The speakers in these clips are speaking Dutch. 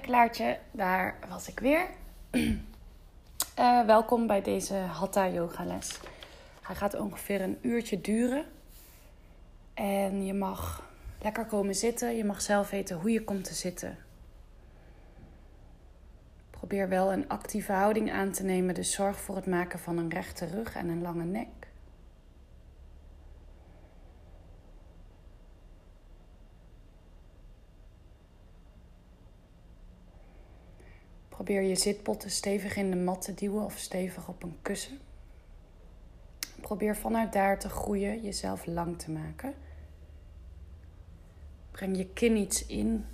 Klaartje, daar was ik weer. Uh, welkom bij deze Hatha Yoga les. Hij gaat ongeveer een uurtje duren. En je mag lekker komen zitten. Je mag zelf weten hoe je komt te zitten. Probeer wel een actieve houding aan te nemen. Dus zorg voor het maken van een rechte rug en een lange nek. Probeer je zitpotten stevig in de mat te duwen of stevig op een kussen. Probeer vanuit daar te groeien, jezelf lang te maken. Breng je kin iets in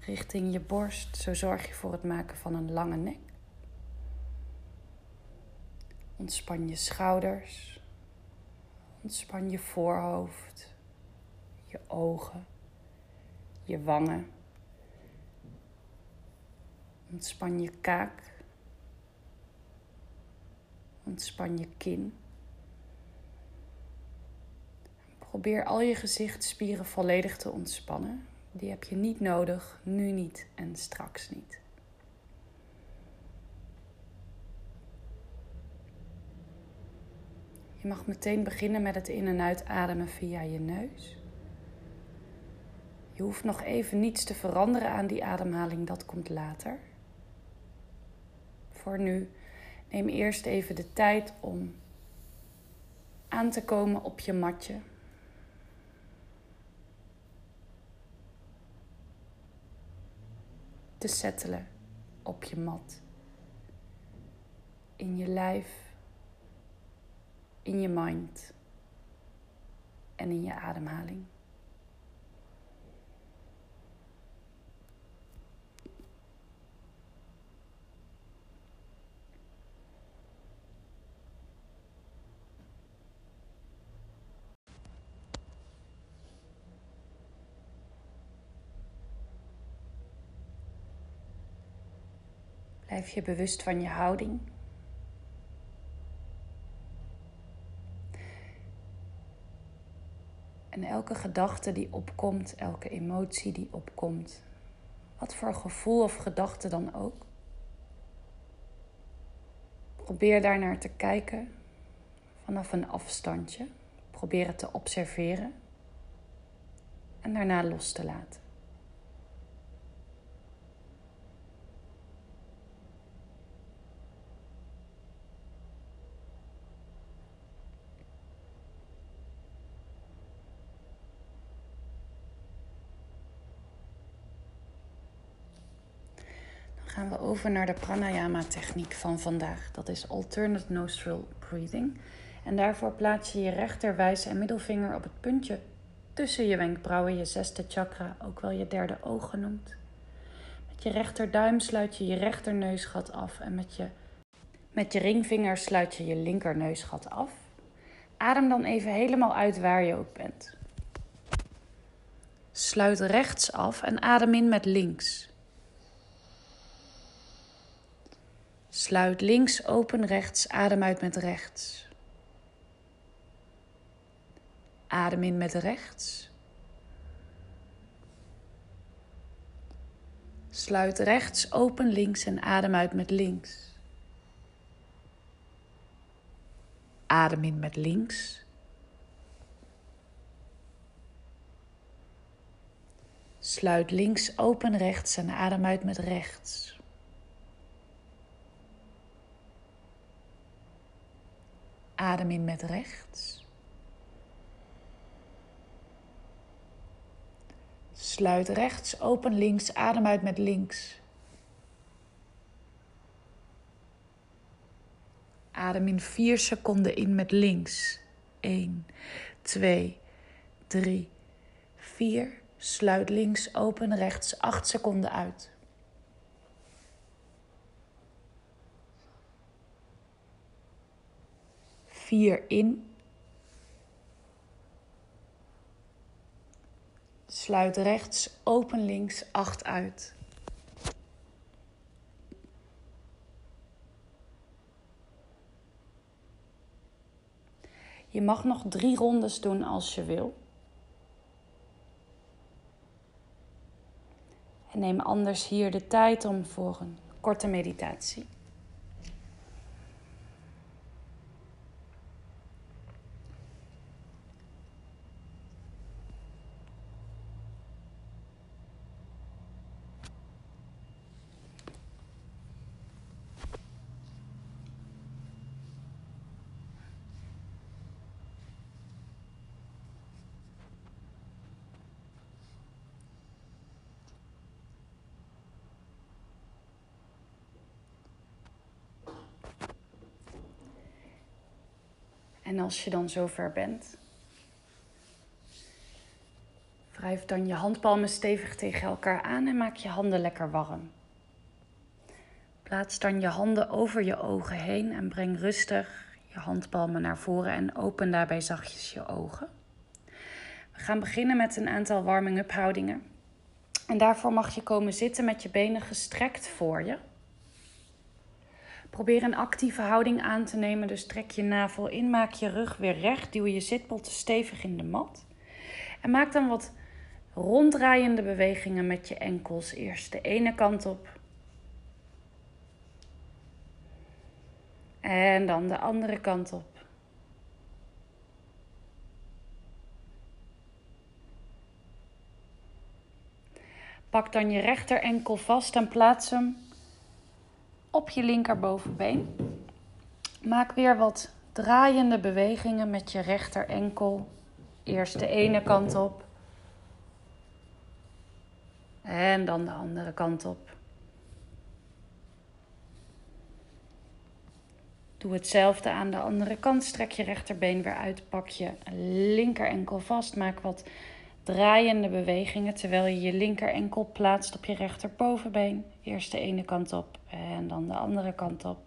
richting je borst. Zo zorg je voor het maken van een lange nek. Ontspan je schouders. Ontspan je voorhoofd, je ogen, je wangen. Ontspan je kaak. Ontspan je kin. Probeer al je gezichtsspieren volledig te ontspannen. Die heb je niet nodig, nu niet en straks niet. Je mag meteen beginnen met het in- en uitademen via je neus. Je hoeft nog even niets te veranderen aan die ademhaling, dat komt later voor nu. Neem eerst even de tijd om aan te komen op je matje. Te settelen op je mat. In je lijf, in je mind en in je ademhaling. Blijf je bewust van je houding. En elke gedachte die opkomt, elke emotie die opkomt, wat voor gevoel of gedachte dan ook, probeer daar naar te kijken vanaf een afstandje. Probeer het te observeren en daarna los te laten. gaan we over naar de pranayama-techniek van vandaag. Dat is alternate nostril breathing. En daarvoor plaats je je rechter, wijze en middelvinger op het puntje tussen je wenkbrauwen, je zesde chakra, ook wel je derde oog genoemd. Met je rechterduim sluit je je rechterneusgat af en met je, met je ringvinger sluit je je linkerneusgat af. Adem dan even helemaal uit waar je ook bent. Sluit rechts af en adem in met links. Sluit links open, rechts, adem uit met rechts. Adem in met rechts. Sluit rechts open, links en adem uit met links. Adem in met links. Sluit links open, rechts en adem uit met rechts. Adem in met rechts. Sluit rechts open links. Adem uit met links. Adem in 4 seconden in met links. 1, 2, 3, 4. Sluit links open, rechts 8 seconden uit. 4 in. Sluit rechts, open links, 8 uit. Je mag nog drie rondes doen als je wil. En neem anders hier de tijd om voor een korte meditatie. En als je dan zover bent, wrijf dan je handpalmen stevig tegen elkaar aan en maak je handen lekker warm. Plaats dan je handen over je ogen heen en breng rustig je handpalmen naar voren en open daarbij zachtjes je ogen. We gaan beginnen met een aantal warming-up houdingen. En daarvoor mag je komen zitten met je benen gestrekt voor je. Probeer een actieve houding aan te nemen. Dus trek je navel in, maak je rug weer recht. Duw je zitpotten stevig in de mat. En maak dan wat ronddraaiende bewegingen met je enkels. Eerst de ene kant op. En dan de andere kant op. Pak dan je rechter enkel vast en plaats hem op je linkerbovenbeen. Maak weer wat draaiende bewegingen met je rechter enkel. Eerst de ene kant op. En dan de andere kant op. Doe hetzelfde aan de andere kant. Strek je rechterbeen weer uit. Pak je linker enkel vast. Maak wat draaiende bewegingen terwijl je je linker enkel plaatst op je rechterbovenbeen. Eerst de ene kant op en dan de andere kant op.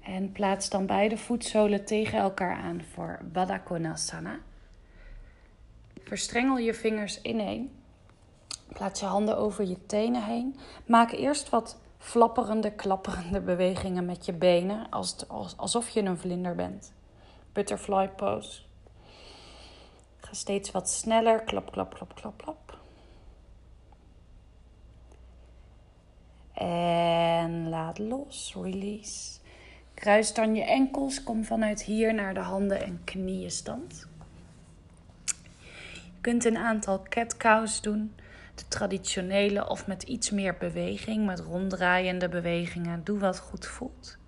En plaats dan beide voetzolen tegen elkaar aan voor Baddha Konasana. Verstrengel je vingers ineen. Plaats je handen over je tenen heen. Maak eerst wat flapperende, klapperende bewegingen met je benen, alsof je een vlinder bent. Butterfly pose. Steeds wat sneller. Klap, klap, klap, klap, klap. En laat los. Release. Kruis dan je enkels. Kom vanuit hier naar de handen en knieën stand. Je kunt een aantal cat cows doen de traditionele of met iets meer beweging, met ronddraaiende bewegingen. Doe wat goed voelt.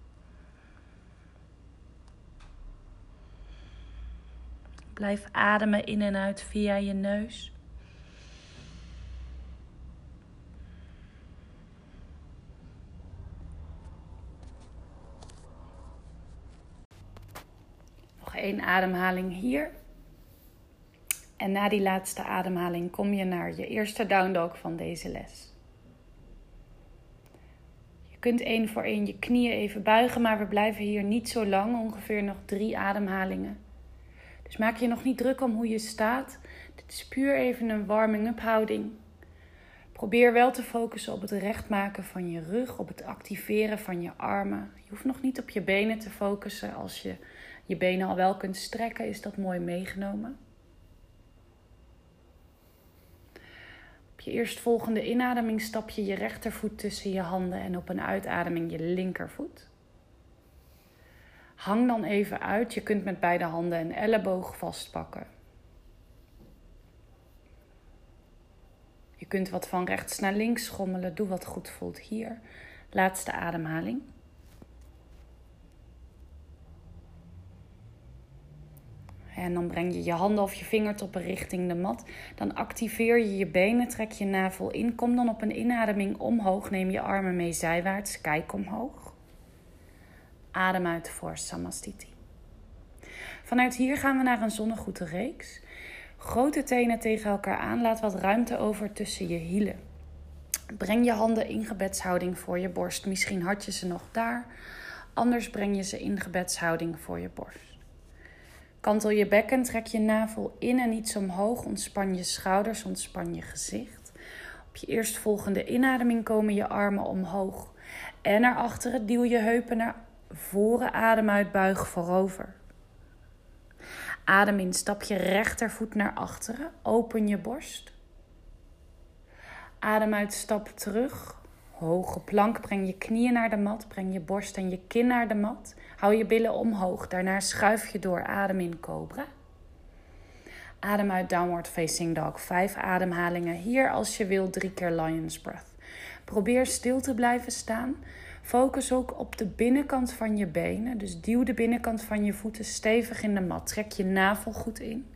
Blijf ademen in en uit via je neus. Nog één ademhaling hier. En na die laatste ademhaling kom je naar je eerste down van deze les. Je kunt één voor één je knieën even buigen, maar we blijven hier niet zo lang, ongeveer nog drie ademhalingen. Dus maak je nog niet druk om hoe je staat. Dit is puur even een warming-up houding. Probeer wel te focussen op het rechtmaken van je rug, op het activeren van je armen. Je hoeft nog niet op je benen te focussen. Als je je benen al wel kunt strekken, is dat mooi meegenomen. je eerstvolgende inademing stap je je rechtervoet tussen je handen en op een uitademing je linkervoet. Hang dan even uit. Je kunt met beide handen een elleboog vastpakken. Je kunt wat van rechts naar links schommelen. Doe wat goed voelt hier. Laatste ademhaling. En dan breng je je handen of je vingertoppen richting de mat. Dan activeer je je benen, trek je navel in. Kom dan op een inademing omhoog. Neem je armen mee zijwaarts. Kijk omhoog. Adem uit voor Samastiti. Vanuit hier gaan we naar een zonnegoede reeks. Grote tenen tegen elkaar aan. Laat wat ruimte over tussen je hielen. Breng je handen in gebedshouding voor je borst. Misschien had je ze nog daar. Anders breng je ze in gebedshouding voor je borst. Kantel je bekken, trek je navel in en iets omhoog. Ontspan je schouders, ontspan je gezicht. Op je eerstvolgende inademing komen je armen omhoog. En naar achteren, duw je heupen naar voren, adem uit, buig voorover. Adem in, stap je rechtervoet naar achteren. Open je borst. Adem uit, stap terug. Hoge plank, breng je knieën naar de mat. Breng je borst en je kin naar de mat. Hou je billen omhoog. Daarna schuif je door. Adem in, cobra. Adem uit, downward facing dog. Vijf ademhalingen hier als je wil. Drie keer lion's breath. Probeer stil te blijven staan. Focus ook op de binnenkant van je benen. Dus duw de binnenkant van je voeten stevig in de mat. Trek je navel goed in.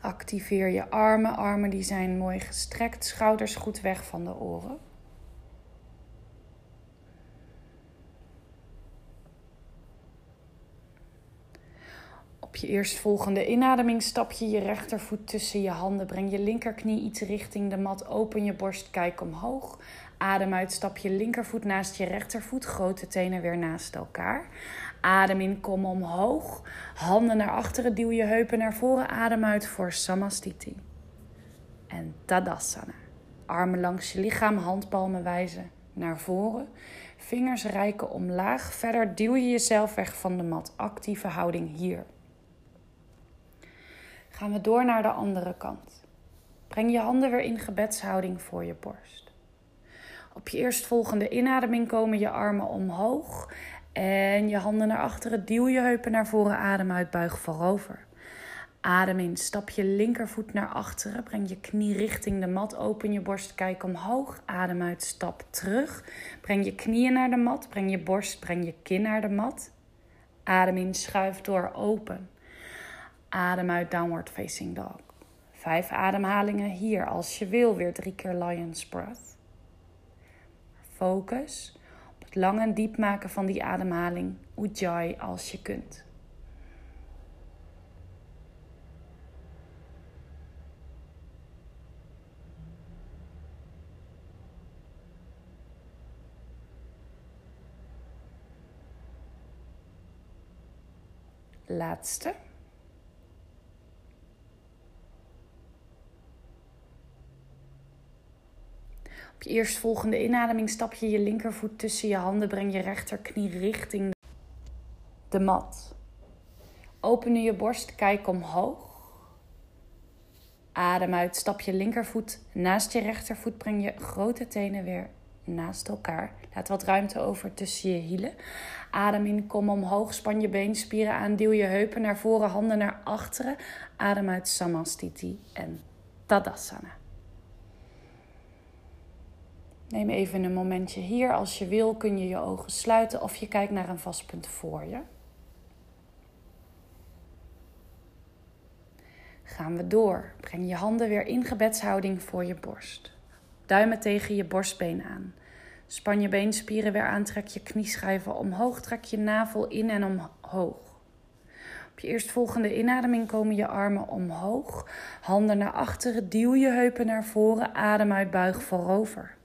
Activeer je armen. Armen die zijn mooi gestrekt. Schouders goed weg van de oren. Op je eerstvolgende inademing stap je je rechtervoet tussen je handen. Breng je linkerknie iets richting de mat. Open je borst, kijk omhoog. Adem uit, stap je linkervoet naast je rechtervoet. Grote tenen weer naast elkaar. Adem in, kom omhoog. Handen naar achteren, duw je heupen naar voren. Adem uit voor Samastiti. En Tadasana. Armen langs je lichaam, handpalmen wijzen naar voren. Vingers reiken omlaag. Verder duw je jezelf weg van de mat. Actieve houding hier. Gaan we door naar de andere kant. Breng je handen weer in gebedshouding voor je borst. Op je eerstvolgende inademing komen je armen omhoog en je handen naar achteren. Duw je heupen naar voren, adem uit, buig voorover. Adem in, stap je linkervoet naar achteren. Breng je knie richting de mat. Open je borst, kijk omhoog. Adem uit, stap terug. Breng je knieën naar de mat. Breng je borst, breng je kin naar de mat. Adem in, schuif door, open. Adem uit, downward facing dog. Vijf ademhalingen hier. Als je wil, weer drie keer lion's breath. Focus op het lang en diep maken van die ademhaling. Ujjayi als je kunt. Laatste. Op je eerstvolgende inademing stap je je linkervoet tussen je handen. Breng je rechterknie richting de mat. Open je borst, kijk omhoog. Adem uit, stap je linkervoet naast je rechtervoet. Breng je grote tenen weer naast elkaar. Laat wat ruimte over tussen je hielen. Adem in, kom omhoog, span je beenspieren aan, duw je heupen naar voren, handen naar achteren. Adem uit Samastiti en Tadasana. Neem even een momentje hier. Als je wil kun je je ogen sluiten of je kijkt naar een vast punt voor je. Gaan we door. Breng je handen weer in gebedshouding voor je borst. Duimen tegen je borstbeen aan. Span je beenspieren weer aan, trek je knieschijven omhoog, trek je navel in en omhoog. Op je eerstvolgende inademing komen je armen omhoog, handen naar achteren, duw je heupen naar voren, adem uit, buig voorover.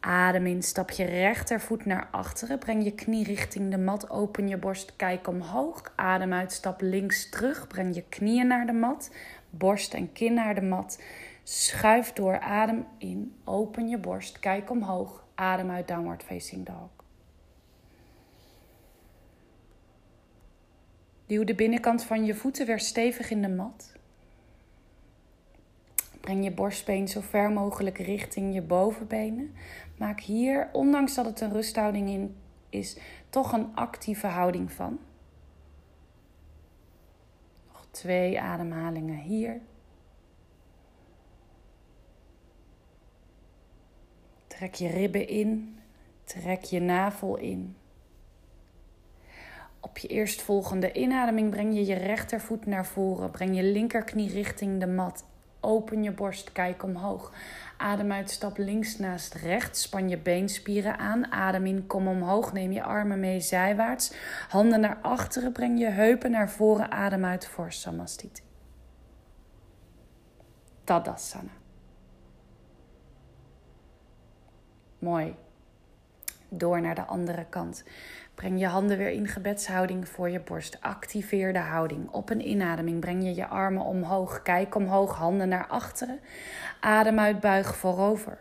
Adem in, stap je rechtervoet naar achteren. Breng je knie richting de mat. Open je borst, kijk omhoog. Adem uit, stap links terug. Breng je knieën naar de mat. Borst en kin naar de mat. Schuif door, adem in. Open je borst, kijk omhoog. Adem uit, downward facing dog. Duw de binnenkant van je voeten weer stevig in de mat. Breng je borstbeen zo ver mogelijk richting je bovenbenen. Maak hier, ondanks dat het een rusthouding in is, toch een actieve houding van. Nog twee ademhalingen hier. Trek je ribben in, trek je navel in. Op je eerstvolgende inademing breng je je rechtervoet naar voren. Breng je linkerknie richting de mat. Open je borst, kijk omhoog. Adem uit, stap links naast rechts. Span je beenspieren aan. Adem in, kom omhoog. Neem je armen mee zijwaarts. Handen naar achteren. Breng je heupen naar voren. Adem uit voor Samastiti. Tadasana. Mooi. Door naar de andere kant. Breng je handen weer in gebedshouding voor je borst. Activeer de houding. Op een inademing breng je je armen omhoog. Kijk omhoog, handen naar achteren. Adem uit, buig voorover.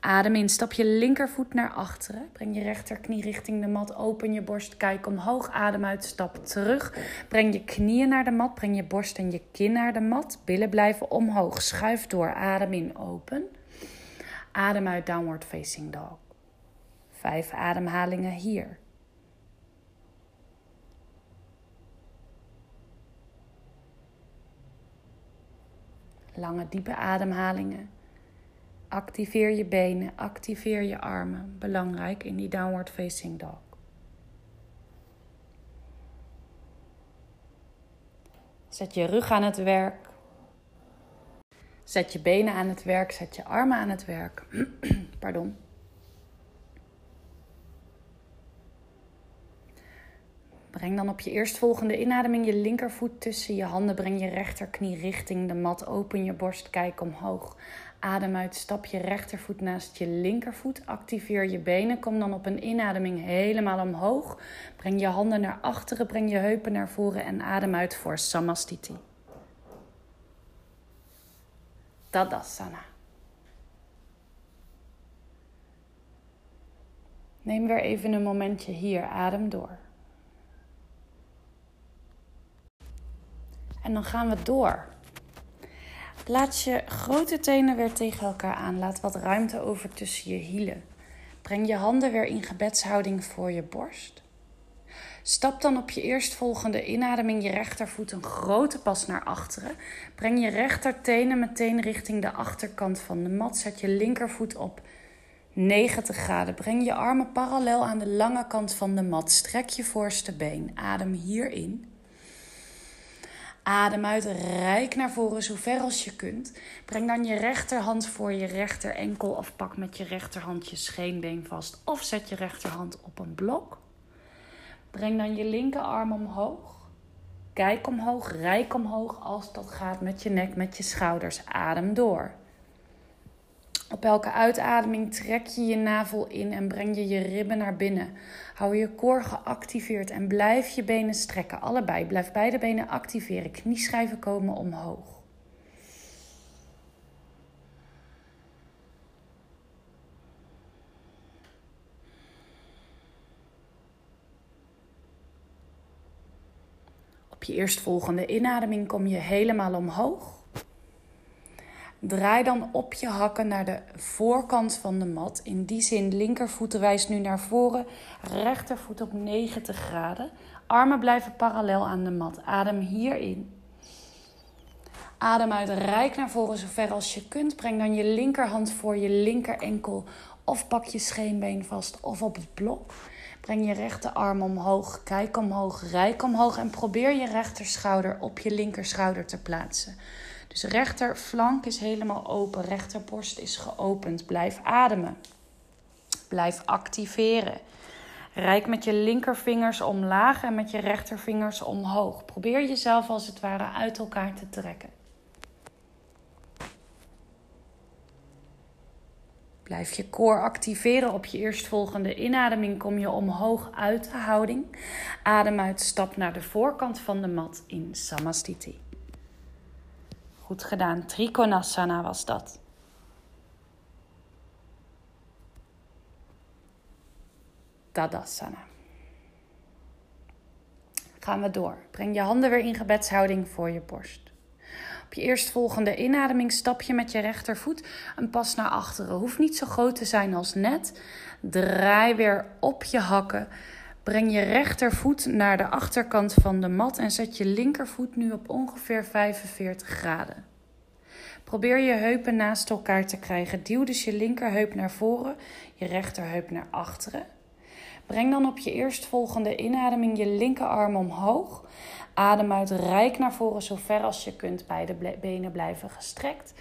Adem in, stap je linkervoet naar achteren. Breng je rechterknie richting de mat. Open je borst, kijk omhoog. Adem uit, stap terug. Breng je knieën naar de mat. Breng je borst en je kin naar de mat. Billen blijven omhoog. Schuif door. Adem in, open. Adem uit, downward facing dog. Vijf ademhalingen hier. Lange, diepe ademhalingen. Activeer je benen, activeer je armen. Belangrijk in die downward facing dog. Zet je rug aan het werk. Zet je benen aan het werk, zet je armen aan het werk. Pardon. Breng dan op je eerstvolgende inademing je linkervoet tussen je handen. Breng je rechterknie richting de mat. Open je borst, kijk omhoog. Adem uit, stap je rechtervoet naast je linkervoet. Activeer je benen. Kom dan op een inademing helemaal omhoog. Breng je handen naar achteren, breng je heupen naar voren en adem uit voor Samastiti. Tadasana. Neem weer even een momentje hier, adem door. En dan gaan we door. Laat je grote tenen weer tegen elkaar aan. Laat wat ruimte over tussen je hielen. Breng je handen weer in gebedshouding voor je borst. Stap dan op je eerstvolgende inademing je rechtervoet een grote pas naar achteren. Breng je rechtertenen meteen richting de achterkant van de mat. Zet je linkervoet op 90 graden. Breng je armen parallel aan de lange kant van de mat. Strek je voorste been. Adem hierin. Adem uit, rijk naar voren, zo ver als je kunt. Breng dan je rechterhand voor je rechter enkel of pak met je rechterhand je scheenbeen vast. Of zet je rechterhand op een blok. Breng dan je linkerarm omhoog. Kijk omhoog, rijk omhoog als dat gaat met je nek, met je schouders. Adem door. Op elke uitademing trek je je navel in en breng je je ribben naar binnen. Hou je koor geactiveerd en blijf je benen strekken. Allebei. Blijf beide benen activeren. Knieschijven komen omhoog. Op je eerstvolgende inademing kom je helemaal omhoog. Draai dan op je hakken naar de voorkant van de mat. In die zin, linkervoet wijst nu naar voren, rechtervoet op 90 graden. Armen blijven parallel aan de mat. Adem hierin. Adem uit, rijk naar voren zo ver als je kunt. Breng dan je linkerhand voor je linker enkel of pak je scheenbeen vast of op het blok. Breng je rechterarm omhoog, kijk omhoog, rijk omhoog en probeer je rechterschouder op je linkerschouder te plaatsen. Dus rechterflank is helemaal open, rechterborst is geopend. Blijf ademen. Blijf activeren. Rijk met je linkervingers omlaag en met je rechtervingers omhoog. Probeer jezelf als het ware uit elkaar te trekken. Blijf je core activeren op je eerstvolgende inademing. Kom je omhoog uit de houding. Adem uit, stap naar de voorkant van de mat in Samastiti. Goed gedaan. Trikonasana was dat. Tadasana. Gaan we door. Breng je handen weer in gebedshouding voor je borst. Op je eerstvolgende inademing stap je met je rechtervoet een pas naar achteren. Hoeft niet zo groot te zijn als net. Draai weer op je hakken. Breng je rechtervoet naar de achterkant van de mat en zet je linkervoet nu op ongeveer 45 graden. Probeer je heupen naast elkaar te krijgen. Duw dus je linkerheup naar voren, je rechterheup naar achteren. Breng dan op je eerstvolgende inademing je linkerarm omhoog. Adem uit rijk naar voren zo ver als je kunt. Beide benen blijven gestrekt.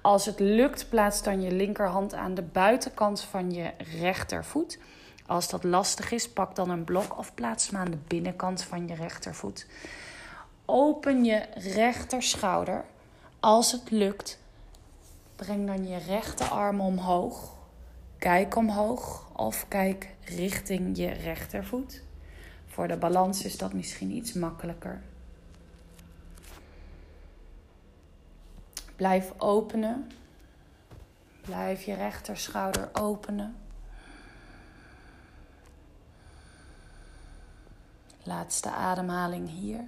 Als het lukt, plaats dan je linkerhand aan de buitenkant van je rechtervoet. Als dat lastig is, pak dan een blok of plaats hem aan de binnenkant van je rechtervoet. Open je rechterschouder. Als het lukt, breng dan je rechterarm omhoog. Kijk omhoog of kijk richting je rechtervoet. Voor de balans is dat misschien iets makkelijker. Blijf openen. Blijf je rechterschouder openen. Laatste ademhaling hier.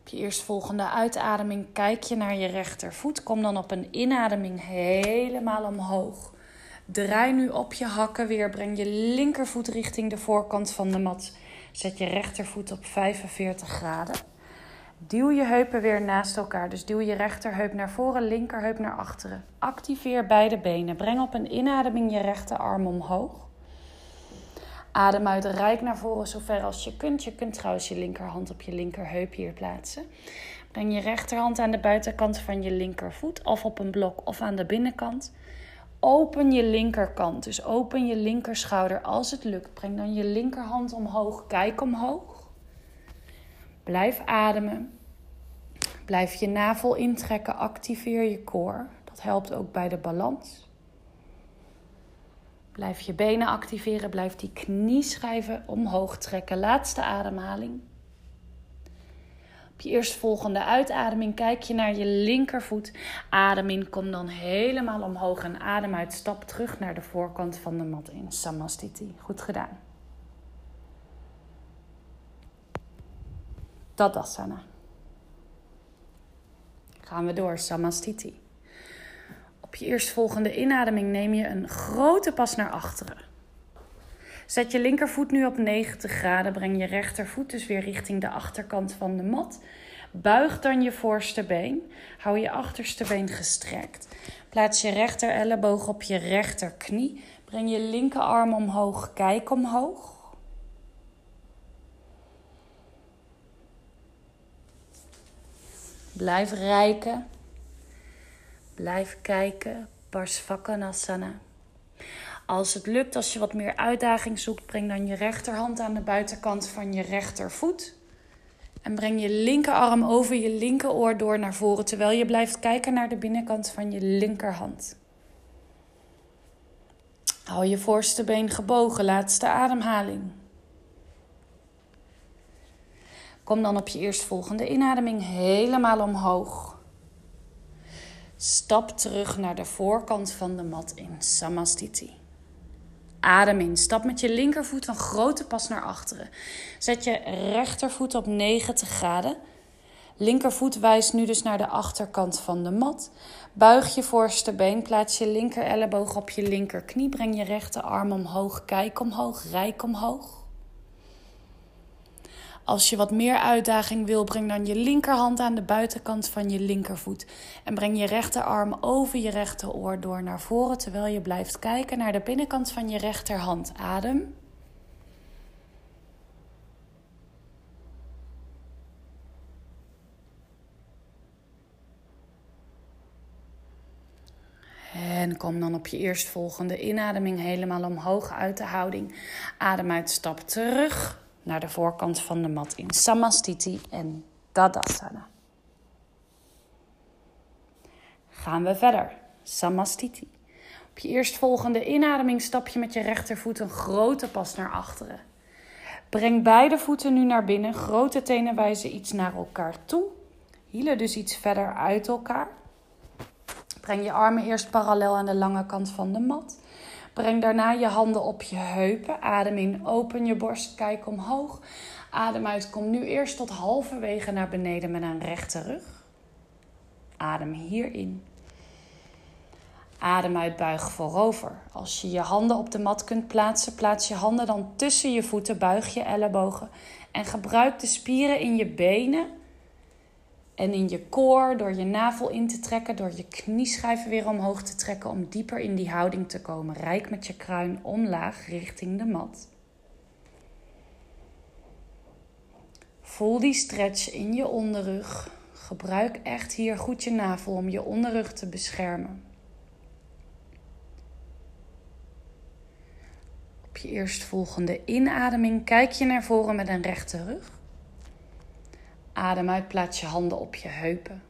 Op je eerstvolgende uitademing kijk je naar je rechtervoet. Kom dan op een inademing helemaal omhoog. Draai nu op je hakken weer. Breng je linkervoet richting de voorkant van de mat. Zet je rechtervoet op 45 graden. Duw je heupen weer naast elkaar. Dus duw je rechterheup naar voren, linkerheup naar achteren. Activeer beide benen. Breng op een inademing je rechterarm omhoog. Adem uit, rijk naar voren zover als je kunt. Je kunt trouwens je linkerhand op je linkerheup hier plaatsen. Breng je rechterhand aan de buitenkant van je linkervoet, of op een blok of aan de binnenkant. Open je linkerkant, dus open je linkerschouder als het lukt. Breng dan je linkerhand omhoog, kijk omhoog. Blijf ademen. Blijf je navel intrekken, activeer je core. Dat helpt ook bij de balans. Blijf je benen activeren, blijf die knieschijven omhoog trekken. Laatste ademhaling. Op je eerstvolgende uitademing kijk je naar je linkervoet. Adem in, kom dan helemaal omhoog en adem uit. Stap terug naar de voorkant van de mat in Samastiti. Goed gedaan. Tadasana. Gaan we door, Samastiti. Op je eerstvolgende inademing neem je een grote pas naar achteren. Zet je linkervoet nu op 90 graden. Breng je rechtervoet dus weer richting de achterkant van de mat. Buig dan je voorste been. Hou je achterste been gestrekt. Plaats je rechter elleboog op je rechterknie. Breng je linkerarm omhoog. Kijk omhoog. Blijf rijken. Blijf kijken. Parsvakanasana. Als het lukt, als je wat meer uitdaging zoekt, breng dan je rechterhand aan de buitenkant van je rechtervoet. En breng je linkerarm over je linkeroor door naar voren, terwijl je blijft kijken naar de binnenkant van je linkerhand. Hou je voorste been gebogen, laatste ademhaling. Kom dan op je eerstvolgende inademing helemaal omhoog. Stap terug naar de voorkant van de mat in Samastiti. Adem in. Stap met je linkervoet een grote pas naar achteren. Zet je rechtervoet op 90 graden. Linkervoet wijst nu dus naar de achterkant van de mat. Buig je voorste been. Plaats je linker elleboog op je linkerknie. Breng je rechterarm omhoog. Kijk omhoog. Rijk omhoog. Als je wat meer uitdaging wil, breng dan je linkerhand aan de buitenkant van je linkervoet. En breng je rechterarm over je rechteroor door naar voren terwijl je blijft kijken naar de binnenkant van je rechterhand. Adem. En kom dan op je eerstvolgende inademing helemaal omhoog uit de houding. Adem uit, stap terug naar de voorkant van de mat in Samastiti en Tadasana. Gaan we verder. Samastiti. Op je eerstvolgende inademing stap je met je rechtervoet een grote pas naar achteren. Breng beide voeten nu naar binnen. Grote tenen wijzen iets naar elkaar toe. Hielen dus iets verder uit elkaar. Breng je armen eerst parallel aan de lange kant van de mat. Breng daarna je handen op je heupen. Adem in, open je borst, kijk omhoog. Adem uit, kom nu eerst tot halverwege naar beneden met een rechte rug. Adem hierin. Adem uit, buig voorover. Als je je handen op de mat kunt plaatsen, plaats je handen dan tussen je voeten, buig je ellebogen en gebruik de spieren in je benen en in je koor, door je navel in te trekken, door je knieschijven weer omhoog te trekken om dieper in die houding te komen. Rijk met je kruin omlaag richting de mat. Voel die stretch in je onderrug. Gebruik echt hier goed je navel om je onderrug te beschermen. Op je eerstvolgende inademing kijk je naar voren met een rechte rug. Adem uit, plaats je handen op je heupen.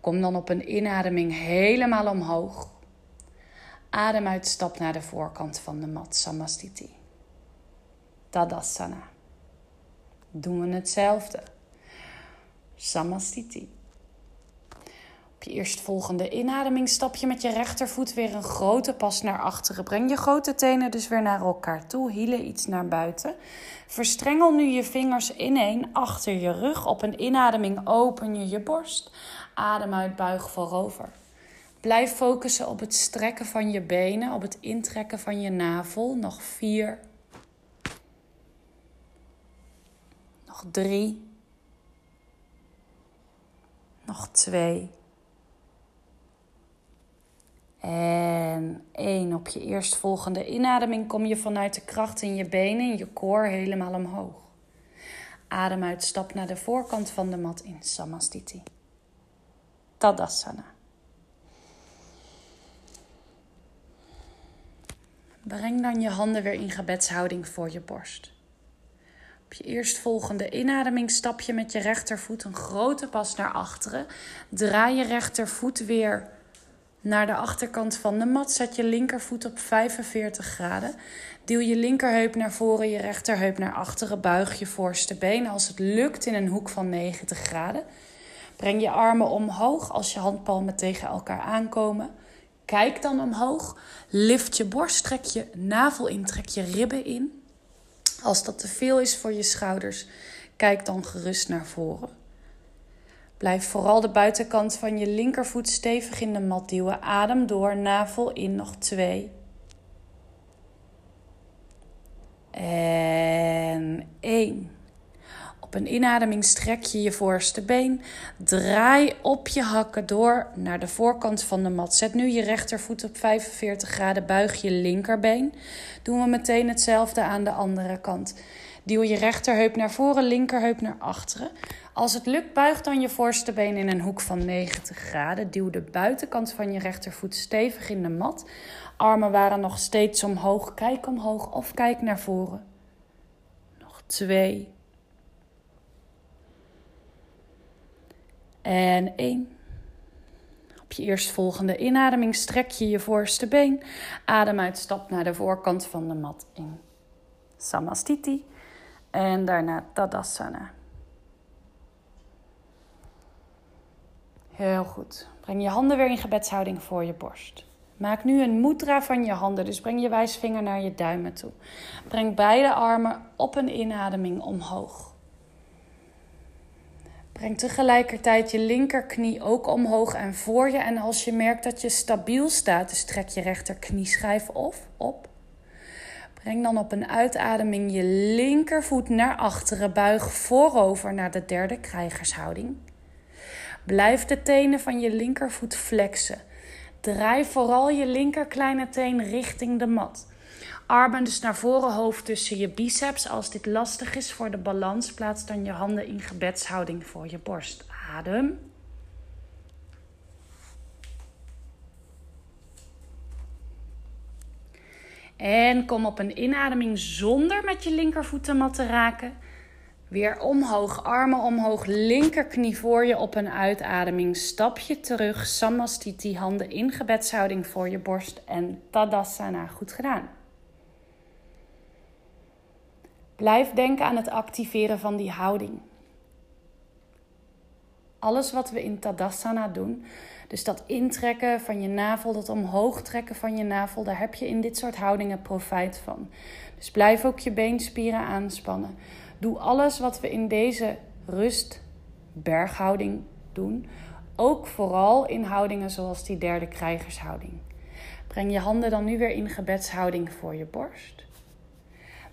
Kom dan op een inademing helemaal omhoog. Adem uit, stap naar de voorkant van de mat, Samastiti. Tadasana. Doen we hetzelfde. Samastiti. Je eerstvolgende je met je rechtervoet weer een grote pas naar achteren. Breng je grote tenen dus weer naar elkaar toe. Hielen iets naar buiten. Verstrengel nu je vingers ineen achter je rug. Op een inademing open je je borst. Adem uit, buig voorover. Blijf focussen op het strekken van je benen, op het intrekken van je navel. Nog vier. Nog drie. Nog twee. En één. Op je eerstvolgende inademing kom je vanuit de kracht in je benen, in je koor helemaal omhoog. Adem uit, stap naar de voorkant van de mat in Samastiti. Tadasana. Breng dan je handen weer in gebedshouding voor je borst. Op je eerstvolgende inademing stap je met je rechtervoet een grote pas naar achteren. Draai je rechtervoet weer naar de achterkant van de mat. Zet je linkervoet op 45 graden. Duw je linkerheup naar voren, je rechterheup naar achteren. Buig je voorste been als het lukt in een hoek van 90 graden. Breng je armen omhoog als je handpalmen tegen elkaar aankomen. Kijk dan omhoog. Lift je borst, trek je navel in, trek je ribben in. Als dat te veel is voor je schouders, kijk dan gerust naar voren. Blijf vooral de buitenkant van je linkervoet stevig in de mat duwen. Adem door, navel in, nog twee. En één. Op een inademing strek je je voorste been. Draai op je hakken door naar de voorkant van de mat. Zet nu je rechtervoet op 45 graden. Buig je linkerbeen. Doen we meteen hetzelfde aan de andere kant. Duw je rechterheup naar voren, linkerheup naar achteren. Als het lukt, buig dan je voorste been in een hoek van 90 graden. Duw de buitenkant van je rechtervoet stevig in de mat. Armen waren nog steeds omhoog. Kijk omhoog of kijk naar voren. Nog twee. En één. Op je eerstvolgende inademing strek je je voorste been. Adem uit, stap naar de voorkant van de mat in. Samastiti. En daarna Tadasana. Heel goed. Breng je handen weer in gebedshouding voor je borst. Maak nu een mudra van je handen, dus breng je wijsvinger naar je duimen toe. Breng beide armen op een inademing omhoog. Breng tegelijkertijd je linkerknie ook omhoog en voor je. En als je merkt dat je stabiel staat, dus trek je rechterknieschijf of op. Breng dan op een uitademing je linkervoet naar achteren. Buig voorover naar de derde krijgershouding. Blijf de tenen van je linkervoet flexen. Draai vooral je linker kleine teen richting de mat. Armen dus naar voren, hoofd tussen je biceps. Als dit lastig is voor de balans, plaats dan je handen in gebedshouding voor je borst. Adem. En kom op een inademing zonder met je linkervoet de mat te raken. Weer omhoog, armen omhoog, linkerknie voor je op een uitademing. Stap je terug, samastiti, handen in gebedshouding voor je borst en tadasana. Goed gedaan. Blijf denken aan het activeren van die houding. Alles wat we in Tadasana doen, dus dat intrekken van je navel, dat omhoog trekken van je navel, daar heb je in dit soort houdingen profijt van. Dus blijf ook je beenspieren aanspannen. Doe alles wat we in deze rust berghouding doen, ook vooral in houdingen zoals die derde krijgershouding. Breng je handen dan nu weer in gebedshouding voor je borst.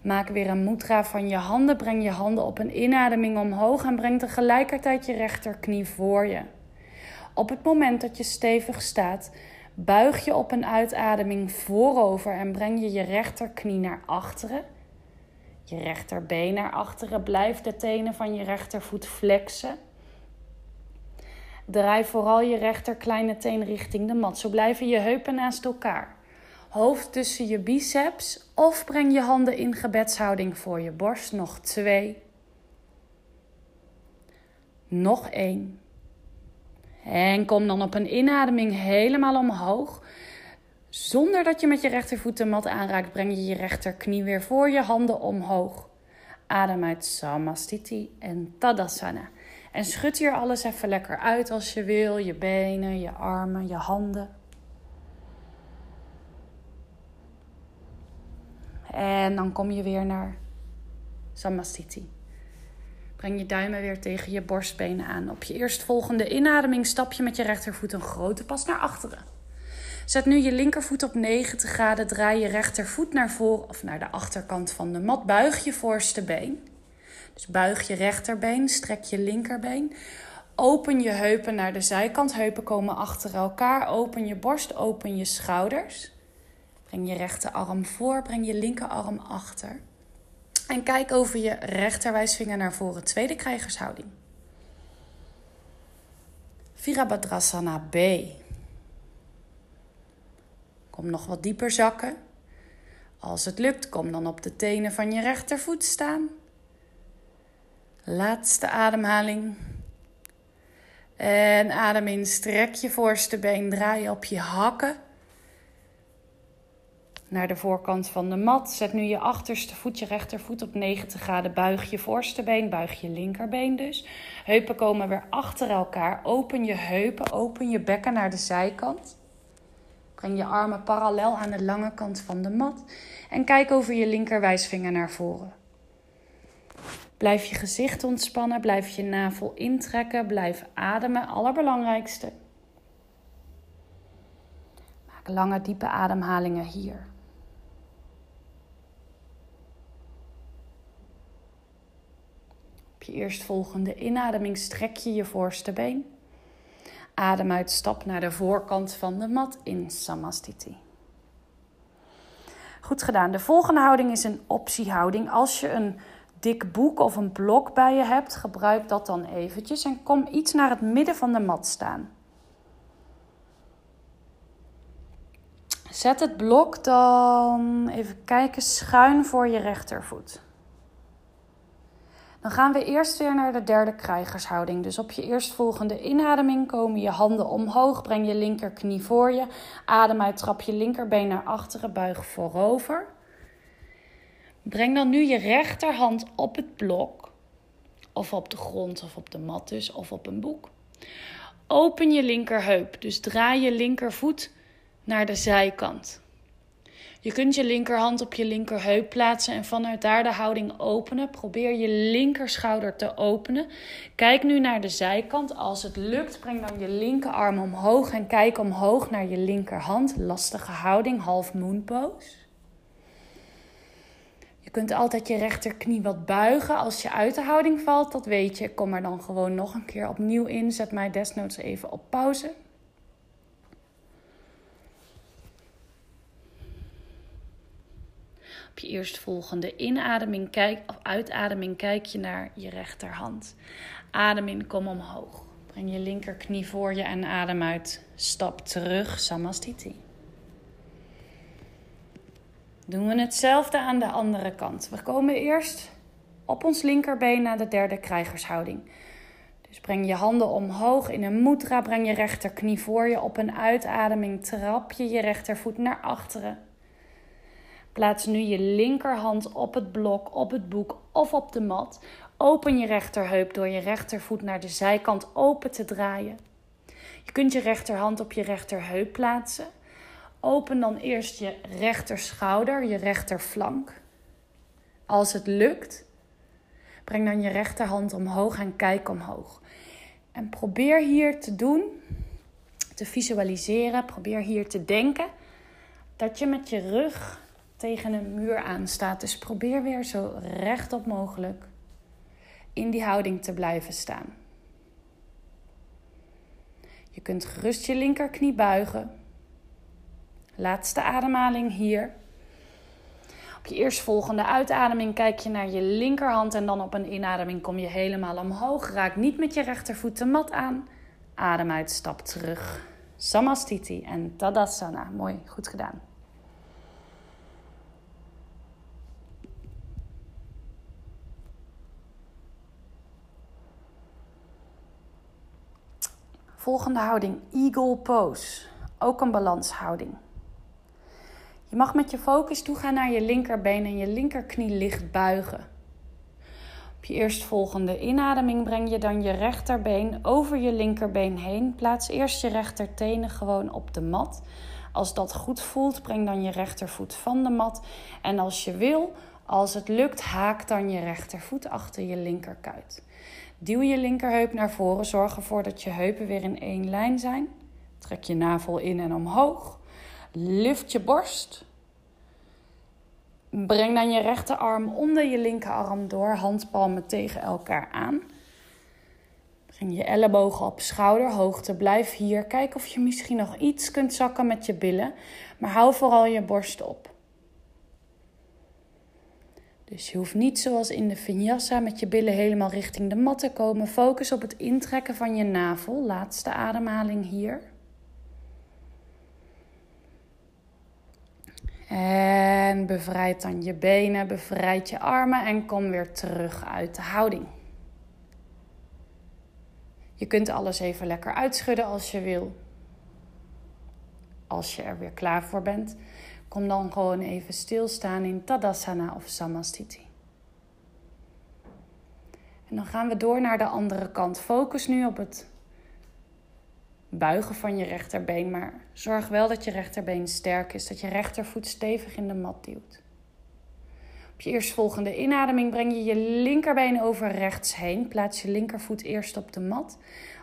Maak weer een mudra van je handen. Breng je handen op een inademing omhoog en breng tegelijkertijd je rechterknie voor je. Op het moment dat je stevig staat, buig je op een uitademing voorover en breng je je rechterknie naar achteren. Je rechterbeen naar achteren. Blijf de tenen van je rechtervoet flexen. Draai vooral je rechter kleine teen richting de mat. Zo blijven je heupen naast elkaar hoofd tussen je biceps of breng je handen in gebedshouding voor je borst. Nog twee. Nog één. En kom dan op een inademing helemaal omhoog. Zonder dat je met je rechtervoet de mat aanraakt, breng je je rechterknie weer voor je handen omhoog. Adem uit Samastiti en Tadasana. En schud hier alles even lekker uit als je wil. Je benen, je armen, je handen. En dan kom je weer naar Samastiti. Breng je duimen weer tegen je borstbenen aan. Op je eerstvolgende inademing stap je met je rechtervoet een grote pas naar achteren. Zet nu je linkervoet op 90 graden. Draai je rechtervoet naar voren of naar de achterkant van de mat. Buig je voorste been. Dus buig je rechterbeen, strek je linkerbeen. Open je heupen naar de zijkant. Heupen komen achter elkaar. Open je borst, open je schouders. Breng je rechterarm voor, breng je linkerarm achter. En kijk over je rechterwijsvinger naar voren. Tweede krijgershouding. Virabhadrasana B. Kom nog wat dieper zakken. Als het lukt, kom dan op de tenen van je rechtervoet staan. Laatste ademhaling. En adem in, strek je voorste been, draai op je hakken naar de voorkant van de mat. Zet nu je achterste voet, je rechtervoet op 90 graden. Buig je voorste been, buig je linkerbeen dus. Heupen komen weer achter elkaar. Open je heupen, open je bekken naar de zijkant. Breng je armen parallel aan de lange kant van de mat. En kijk over je linkerwijsvinger naar voren. Blijf je gezicht ontspannen, blijf je navel intrekken, blijf ademen. Allerbelangrijkste. Maak lange, diepe ademhalingen hier. Op je eerstvolgende inademing strek je je voorste been. Adem uit, stap naar de voorkant van de mat in Samastiti. Goed gedaan. De volgende houding is een optiehouding. Als je een dik boek of een blok bij je hebt, gebruik dat dan eventjes en kom iets naar het midden van de mat staan. Zet het blok dan even kijken schuin voor je rechtervoet. Dan gaan we eerst weer naar de derde krijgershouding. Dus op je eerstvolgende inademing komen je handen omhoog. Breng je linkerknie voor je. Adem uit, trap je linkerbeen naar achteren, buig voorover. Breng dan nu je rechterhand op het blok. Of op de grond of op de mat dus, of op een boek. Open je linkerheup, dus draai je linkervoet naar de zijkant. Je kunt je linkerhand op je linkerheup plaatsen en vanuit daar de houding openen. Probeer je linkerschouder te openen. Kijk nu naar de zijkant. Als het lukt, breng dan je linkerarm omhoog en kijk omhoog naar je linkerhand. Lastige houding, half moon pose. Je kunt altijd je rechterknie wat buigen als je uit de houding valt. Dat weet je. Kom er dan gewoon nog een keer opnieuw in. Zet mij desnoods even op pauze. Op je eerstvolgende inademing kijk, of uitademing kijk je naar je rechterhand. Adem in, kom omhoog. Breng je linkerknie voor je en adem uit. Stap terug, Samastiti. Doen we hetzelfde aan de andere kant. We komen eerst op ons linkerbeen naar de derde krijgershouding. Dus breng je handen omhoog in een mudra. Breng je rechterknie voor je. Op een uitademing trap je je rechtervoet naar achteren. Plaats nu je linkerhand op het blok, op het boek of op de mat. Open je rechterheup door je rechtervoet naar de zijkant open te draaien. Je kunt je rechterhand op je rechterheup plaatsen. Open dan eerst je rechterschouder, je rechterflank. Als het lukt, breng dan je rechterhand omhoog en kijk omhoog. En probeer hier te doen, te visualiseren, probeer hier te denken dat je met je rug tegen een muur aanstaat. Dus probeer weer zo rechtop mogelijk in die houding te blijven staan. Je kunt gerust je linkerknie buigen. Laatste ademhaling hier. Op je eerstvolgende uitademing kijk je naar je linkerhand en dan op een inademing kom je helemaal omhoog. Raak niet met je rechtervoet de mat aan. Adem uit, stap terug. Samastiti en Tadasana. Mooi, goed gedaan. Volgende houding, Eagle Pose. Ook een balanshouding. Je mag met je focus toegaan naar je linkerbeen en je linkerknie licht buigen. Op je eerstvolgende inademing breng je dan je rechterbeen over je linkerbeen heen. Plaats eerst je rechtertenen gewoon op de mat. Als dat goed voelt, breng dan je rechtervoet van de mat. En als je wil, als het lukt, haak dan je rechtervoet achter je linkerkuit. Duw je linkerheup naar voren. Zorg ervoor dat je heupen weer in één lijn zijn. Trek je navel in en omhoog. Lift je borst. Breng dan je rechterarm onder je linkerarm door, handpalmen tegen elkaar aan. Breng je ellebogen op schouderhoogte. Blijf hier. Kijk of je misschien nog iets kunt zakken met je billen, maar hou vooral je borst op. Dus je hoeft niet zoals in de vinyasa met je billen helemaal richting de mat te komen. Focus op het intrekken van je navel. Laatste ademhaling hier. En bevrijd dan je benen, bevrijd je armen en kom weer terug uit de houding. Je kunt alles even lekker uitschudden als je wil. Als je er weer klaar voor bent, kom dan gewoon even stilstaan in Tadasana of Samastiti. En dan gaan we door naar de andere kant. Focus nu op het buigen van je rechterbeen. Maar zorg wel dat je rechterbeen sterk is. Dat je rechtervoet stevig in de mat duwt. Op je eerstvolgende inademing breng je je linkerbeen over rechts heen. Plaats je linkervoet eerst op de mat.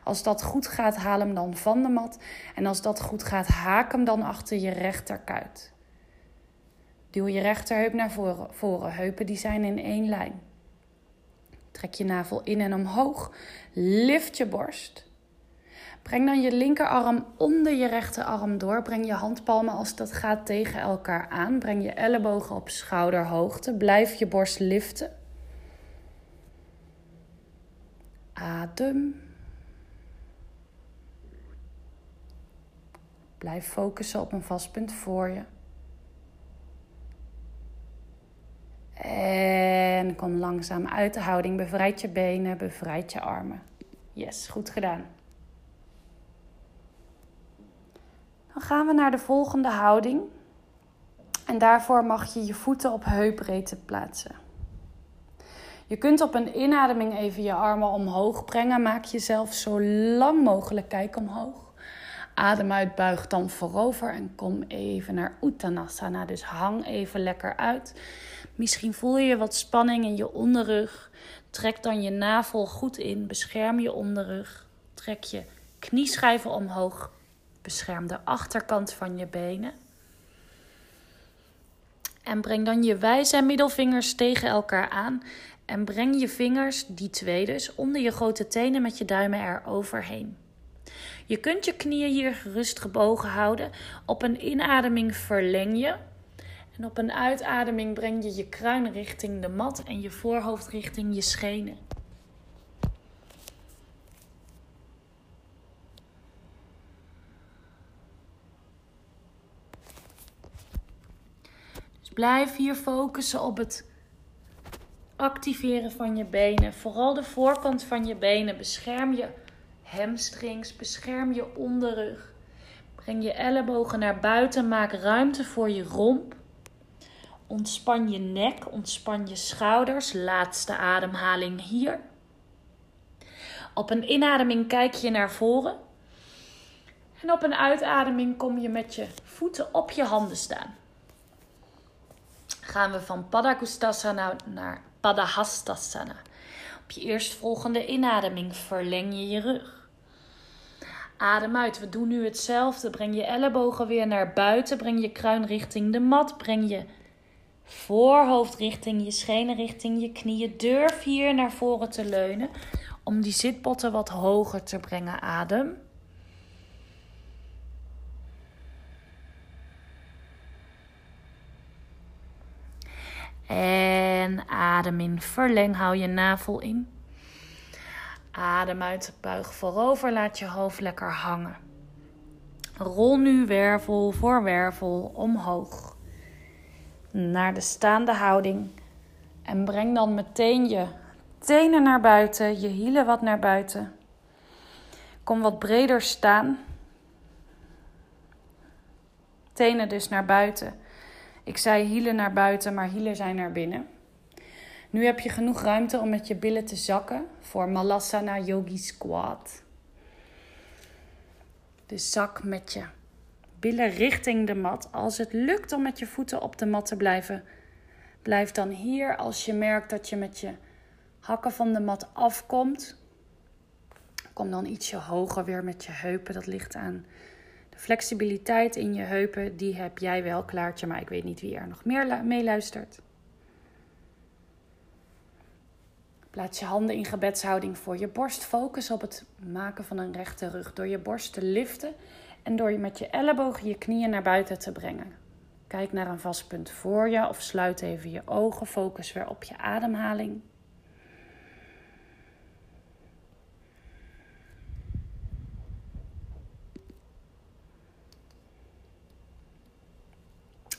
Als dat goed gaat, haal hem dan van de mat. En als dat goed gaat, haak hem dan achter je rechterkuit. Duw je rechterheup naar voren. voren. Heupen die zijn in één lijn. Trek je navel in en omhoog. Lift je borst. Breng dan je linkerarm onder je rechterarm door. Breng je handpalmen als dat gaat tegen elkaar aan. Breng je ellebogen op schouderhoogte. Blijf je borst liften. Adem. Blijf focussen op een vast punt voor je. En kom langzaam uit de houding. Bevrijd je benen, bevrijd je armen. Yes, goed gedaan. Dan gaan we naar de volgende houding. En daarvoor mag je je voeten op heupbreedte plaatsen. Je kunt op een inademing even je armen omhoog brengen. Maak jezelf zo lang mogelijk kijk omhoog. Adem uit, buig dan voorover en kom even naar Uttanasana. Dus hang even lekker uit. Misschien voel je wat spanning in je onderrug. Trek dan je navel goed in. Bescherm je onderrug. Trek je knieschijven omhoog. Bescherm de achterkant van je benen. En breng dan je wijze en middelvingers tegen elkaar aan. En breng je vingers, die twee dus, onder je grote tenen met je duimen er overheen. Je kunt je knieën hier gerust gebogen houden. Op een inademing verleng je. En op een uitademing breng je je kruin richting de mat en je voorhoofd richting je schenen. Dus blijf hier focussen op het activeren van je benen. Vooral de voorkant van je benen. Bescherm je hamstrings, bescherm je onderrug. Breng je ellebogen naar buiten, maak ruimte voor je romp. Ontspan je nek, ontspan je schouders. Laatste ademhaling hier. Op een inademing kijk je naar voren. En op een uitademing kom je met je voeten op je handen staan. Gaan we van Padagustasana naar Padahastasana. Op je eerstvolgende inademing verleng je je rug. Adem uit. We doen nu hetzelfde. Breng je ellebogen weer naar buiten. Breng je kruin richting de mat. Breng je voorhoofd richting je schenen, richting je knieën. Durf hier naar voren te leunen om die zitbotten wat hoger te brengen. Adem. En adem in, verleng, hou je navel in. Adem uit, buig voorover, laat je hoofd lekker hangen. Rol nu wervel voor wervel omhoog naar de staande houding. En breng dan meteen je tenen naar buiten, je hielen wat naar buiten. Kom wat breder staan. Tenen dus naar buiten. Ik zei hielen naar buiten, maar hielen zijn naar binnen. Nu heb je genoeg ruimte om met je billen te zakken voor Malasana Yogi Squat. Dus zak met je billen richting de mat. Als het lukt om met je voeten op de mat te blijven, blijf dan hier. Als je merkt dat je met je hakken van de mat afkomt, kom dan ietsje hoger weer met je heupen. Dat ligt aan de flexibiliteit in je heupen. Die heb jij wel klaartje, maar ik weet niet wie er nog meer meeluistert. Plaats je handen in gebedshouding voor je borst. Focus op het maken van een rechte rug door je borst te liften en door je met je ellebogen je knieën naar buiten te brengen. Kijk naar een vast punt voor je of sluit even je ogen. Focus weer op je ademhaling.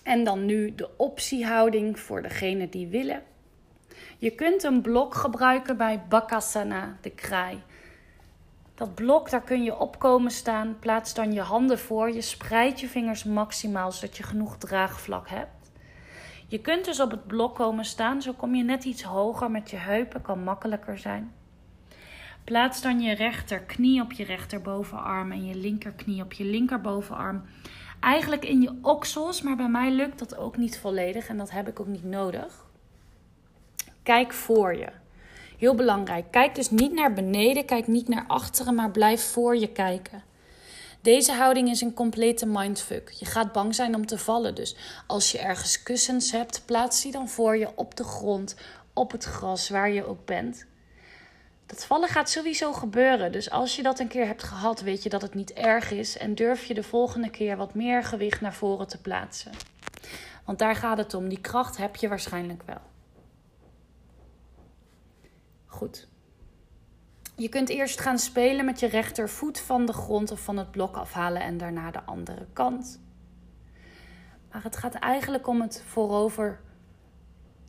En dan nu de optiehouding voor degene die willen. Je kunt een blok gebruiken bij Bakasana, de kraai. Dat blok, daar kun je op komen staan. Plaats dan je handen voor je. Spreid je vingers maximaal, zodat je genoeg draagvlak hebt. Je kunt dus op het blok komen staan. Zo kom je net iets hoger met je heupen. Kan makkelijker zijn. Plaats dan je rechterknie op je rechterbovenarm en je linkerknie op je linkerbovenarm. Eigenlijk in je oksels, maar bij mij lukt dat ook niet volledig en dat heb ik ook niet nodig. Kijk voor je. Heel belangrijk. Kijk dus niet naar beneden, kijk niet naar achteren, maar blijf voor je kijken. Deze houding is een complete mindfuck. Je gaat bang zijn om te vallen. Dus als je ergens kussens hebt, plaats die dan voor je op de grond, op het gras, waar je ook bent. Dat vallen gaat sowieso gebeuren. Dus als je dat een keer hebt gehad, weet je dat het niet erg is. En durf je de volgende keer wat meer gewicht naar voren te plaatsen. Want daar gaat het om. Die kracht heb je waarschijnlijk wel. Goed. Je kunt eerst gaan spelen met je rechtervoet van de grond of van het blok afhalen en daarna de andere kant. Maar het gaat eigenlijk om het voorover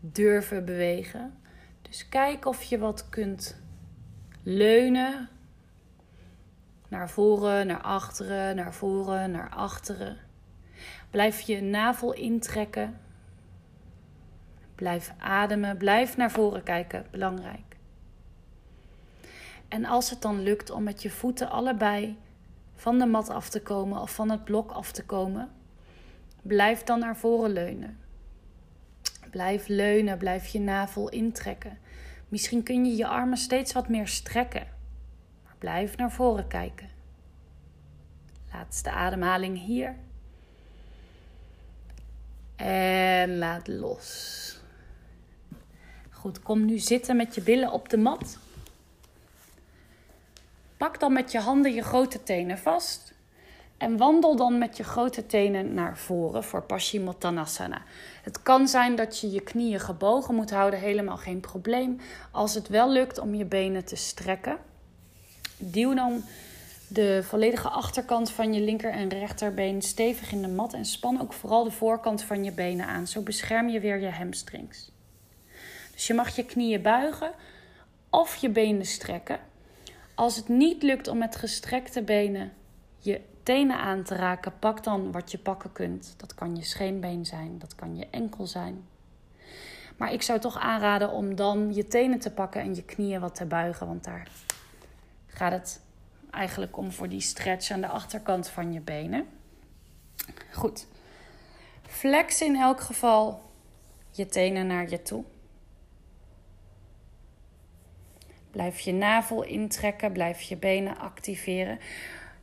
durven bewegen. Dus kijk of je wat kunt leunen. Naar voren, naar achteren, naar voren, naar achteren. Blijf je navel intrekken. Blijf ademen. Blijf naar voren kijken. Belangrijk. En als het dan lukt om met je voeten allebei van de mat af te komen of van het blok af te komen, blijf dan naar voren leunen. Blijf leunen, blijf je navel intrekken. Misschien kun je je armen steeds wat meer strekken, maar blijf naar voren kijken. Laatste ademhaling hier. En laat los. Goed, kom nu zitten met je billen op de mat. Pak dan met je handen je grote tenen vast. En wandel dan met je grote tenen naar voren voor Paschimottanasana. Het kan zijn dat je je knieën gebogen moet houden, helemaal geen probleem. Als het wel lukt om je benen te strekken, duw dan de volledige achterkant van je linker en rechterbeen stevig in de mat en span ook vooral de voorkant van je benen aan. Zo bescherm je weer je hamstrings. Dus je mag je knieën buigen of je benen strekken. Als het niet lukt om met gestrekte benen je tenen aan te raken, pak dan wat je pakken kunt. Dat kan je scheenbeen zijn, dat kan je enkel zijn. Maar ik zou toch aanraden om dan je tenen te pakken en je knieën wat te buigen, want daar gaat het eigenlijk om voor die stretch aan de achterkant van je benen. Goed. Flex in elk geval je tenen naar je toe. Blijf je navel intrekken, blijf je benen activeren.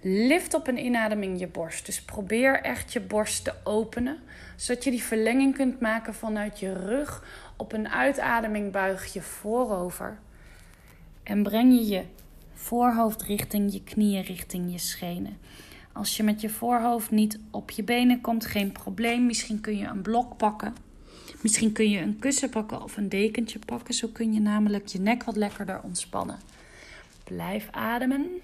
Lift op een inademing je borst. Dus probeer echt je borst te openen, zodat je die verlenging kunt maken vanuit je rug. Op een uitademing buig je voorover en breng je je voorhoofd richting je knieën, richting je schenen. Als je met je voorhoofd niet op je benen komt, geen probleem. Misschien kun je een blok pakken Misschien kun je een kussen pakken of een dekentje pakken. Zo kun je namelijk je nek wat lekkerder ontspannen. Blijf ademen.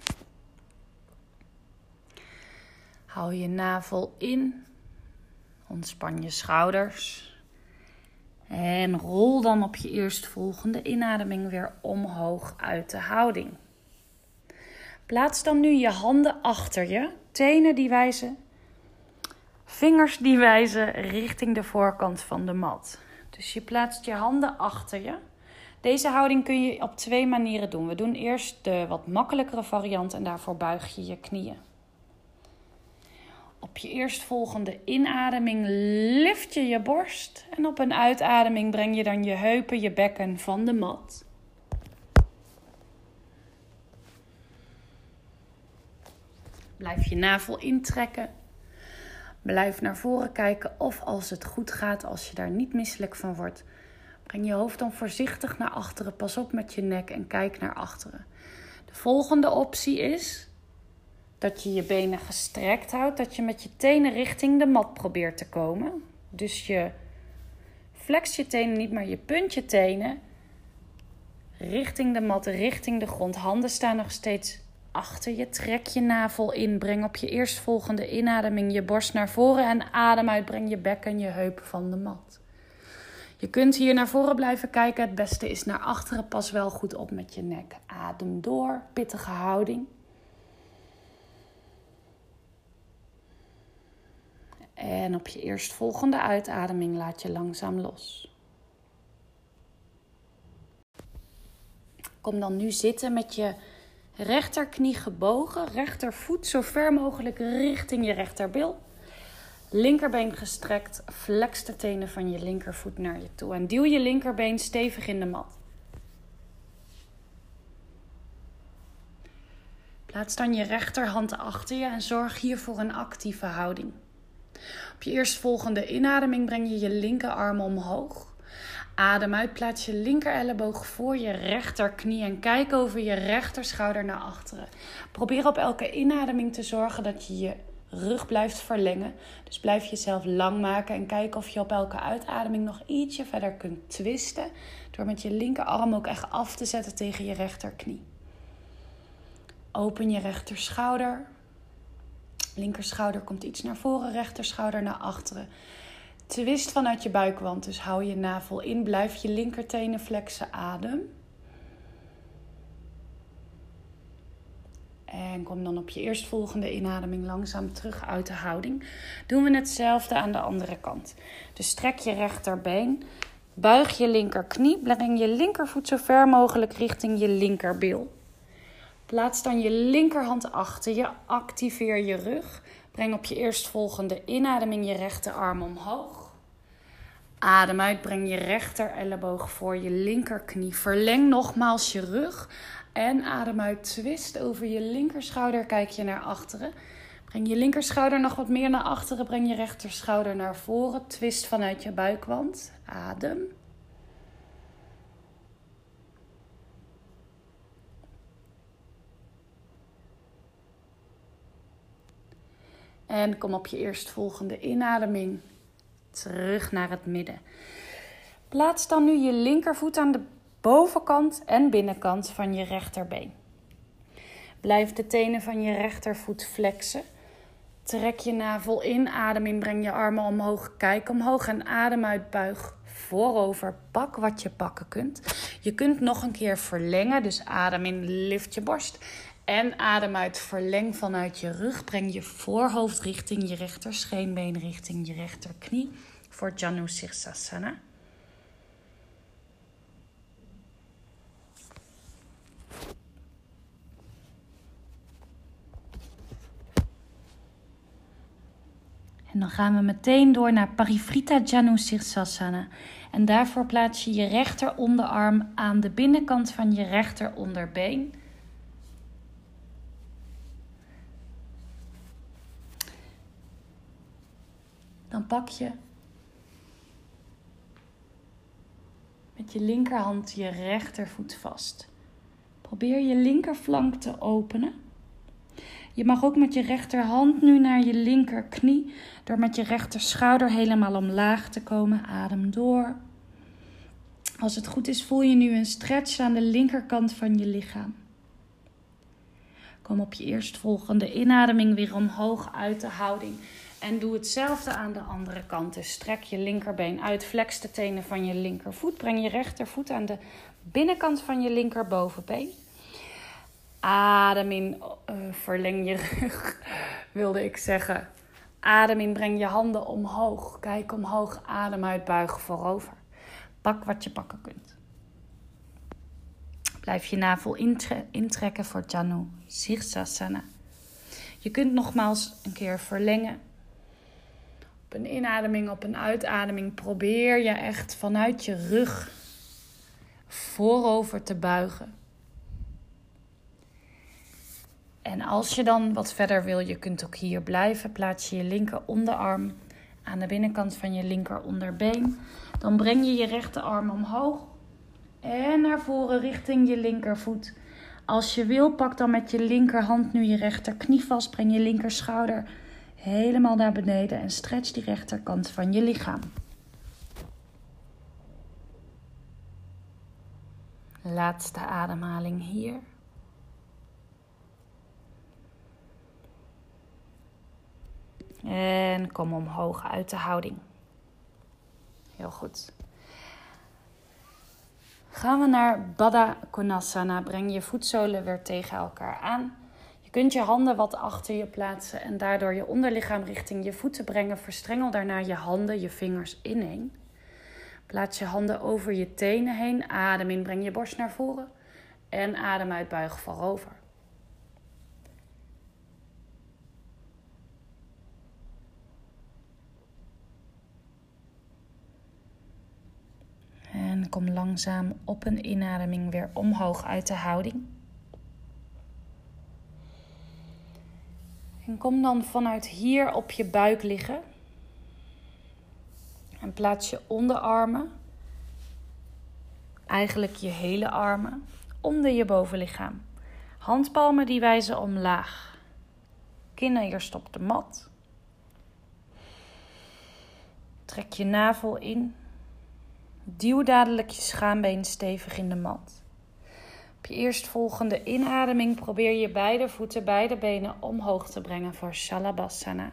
Hou je navel in. Ontspan je schouders. En rol dan op je eerstvolgende inademing weer omhoog uit de houding. Plaats dan nu je handen achter je, tenen die wijzen Vingers die wijzen richting de voorkant van de mat. Dus je plaatst je handen achter je. Deze houding kun je op twee manieren doen. We doen eerst de wat makkelijkere variant en daarvoor buig je je knieën. Op je eerstvolgende inademing lift je je borst en op een uitademing breng je dan je heupen, je bekken van de mat. Blijf je navel intrekken. Blijf naar voren kijken of als het goed gaat, als je daar niet misselijk van wordt, breng je hoofd dan voorzichtig naar achteren. Pas op met je nek en kijk naar achteren. De volgende optie is dat je je benen gestrekt houdt, dat je met je tenen richting de mat probeert te komen. Dus je flex je tenen niet, maar je punt je tenen richting de mat, richting de grond. Handen staan nog steeds achter je. Trek je navel in. Breng op je eerstvolgende inademing je borst naar voren en adem uit. Breng je bek en je heupen van de mat. Je kunt hier naar voren blijven kijken. Het beste is naar achteren. Pas wel goed op met je nek. Adem door. Pittige houding. En op je eerstvolgende uitademing laat je langzaam los. Kom dan nu zitten met je rechterknie gebogen, rechtervoet zo ver mogelijk richting je rechterbil. Linkerbeen gestrekt, flex de tenen van je linkervoet naar je toe en duw je linkerbeen stevig in de mat. Plaats dan je rechterhand achter je en zorg hier voor een actieve houding. Op je eerstvolgende inademing breng je je linkerarm omhoog. Adem uit, plaats je linker elleboog voor je rechterknie en kijk over je rechterschouder naar achteren. Probeer op elke inademing te zorgen dat je je rug blijft verlengen. Dus blijf jezelf lang maken en kijk of je op elke uitademing nog ietsje verder kunt twisten. Door met je linkerarm ook echt af te zetten tegen je rechterknie. Open je rechterschouder. Linkerschouder komt iets naar voren, rechterschouder naar achteren. Twist vanuit je buikwand, dus hou je navel in. Blijf je linkertenen flexen, adem. En kom dan op je eerstvolgende inademing langzaam terug uit de houding. Doen we hetzelfde aan de andere kant. Dus strek je rechterbeen. Buig je linkerknie. Breng je linkervoet zo ver mogelijk richting je linkerbil. Plaats dan je linkerhand achter je. Activeer je rug. Breng op je eerstvolgende inademing je rechterarm omhoog. Adem uit, breng je rechter elleboog voor je linkerknie. Verleng nogmaals je rug. En adem uit, twist over je linkerschouder. Kijk je naar achteren. Breng je linkerschouder nog wat meer naar achteren. Breng je rechterschouder naar voren. Twist vanuit je buikwand. Adem. En kom op je eerstvolgende inademing terug naar het midden. Plaats dan nu je linkervoet aan de bovenkant en binnenkant van je rechterbeen. Blijf de tenen van je rechtervoet flexen. Trek je navel in, adem in, breng je armen omhoog, kijk omhoog en adem uit, buig voorover. Pak wat je pakken kunt. Je kunt nog een keer verlengen, dus adem in, lift je borst. En adem uit, verleng vanuit je rug. Breng je voorhoofd richting je rechter scheenbeen, richting je rechterknie voor Janu Sirsasana. En dan gaan we meteen door naar Parivrita Janu Sirsasana. En daarvoor plaats je je rechter onderarm aan de binnenkant van je rechter onderbeen. Dan pak je met je linkerhand je rechtervoet vast. Probeer je linkerflank te openen. Je mag ook met je rechterhand nu naar je linkerknie, door met je rechterschouder helemaal omlaag te komen. Adem door. Als het goed is, voel je nu een stretch aan de linkerkant van je lichaam. Kom op je eerstvolgende inademing weer omhoog uit de houding. En doe hetzelfde aan de andere kant. Dus strek je linkerbeen uit, flex de tenen van je linkervoet. Breng je rechtervoet aan de binnenkant van je linkerbovenbeen. Adem in, uh, verleng je rug, wilde ik zeggen. Adem in, breng je handen omhoog. Kijk omhoog, adem uit, buig voorover. Pak wat je pakken kunt. Blijf je navel intrekken voor Janu Sirsasana. Je kunt nogmaals een keer verlengen. Een inademing, op een uitademing probeer je echt vanuit je rug voorover te buigen. En als je dan wat verder wil, je kunt ook hier blijven. Plaats je je linker onderarm aan de binnenkant van je linker onderbeen. Dan breng je je rechterarm omhoog en naar voren richting je linkervoet. Als je wil, pak dan met je linkerhand nu je rechterknie vast. Breng je linkerschouder helemaal naar beneden en stretch die rechterkant van je lichaam. Laatste ademhaling hier. En kom omhoog uit de houding. Heel goed. Gaan we naar Baddha Konasana. Breng je voetzolen weer tegen elkaar aan. Kunt je handen wat achter je plaatsen en daardoor je onderlichaam richting je voeten brengen. Verstrengel daarna je handen, je vingers ineen. Plaats je handen over je tenen heen. Adem in, breng je borst naar voren. En adem uit, buig voorover. En kom langzaam op een inademing weer omhoog uit de houding. En kom dan vanuit hier op je buik liggen. En plaats je onderarmen, eigenlijk je hele armen, onder je bovenlichaam. Handpalmen die wijzen omlaag. Kinnen eerst op de mat. Trek je navel in Duw dadelijk je schaambeen stevig in de mat. Op je eerstvolgende inademing probeer je beide voeten, beide benen omhoog te brengen voor Shalabhasana.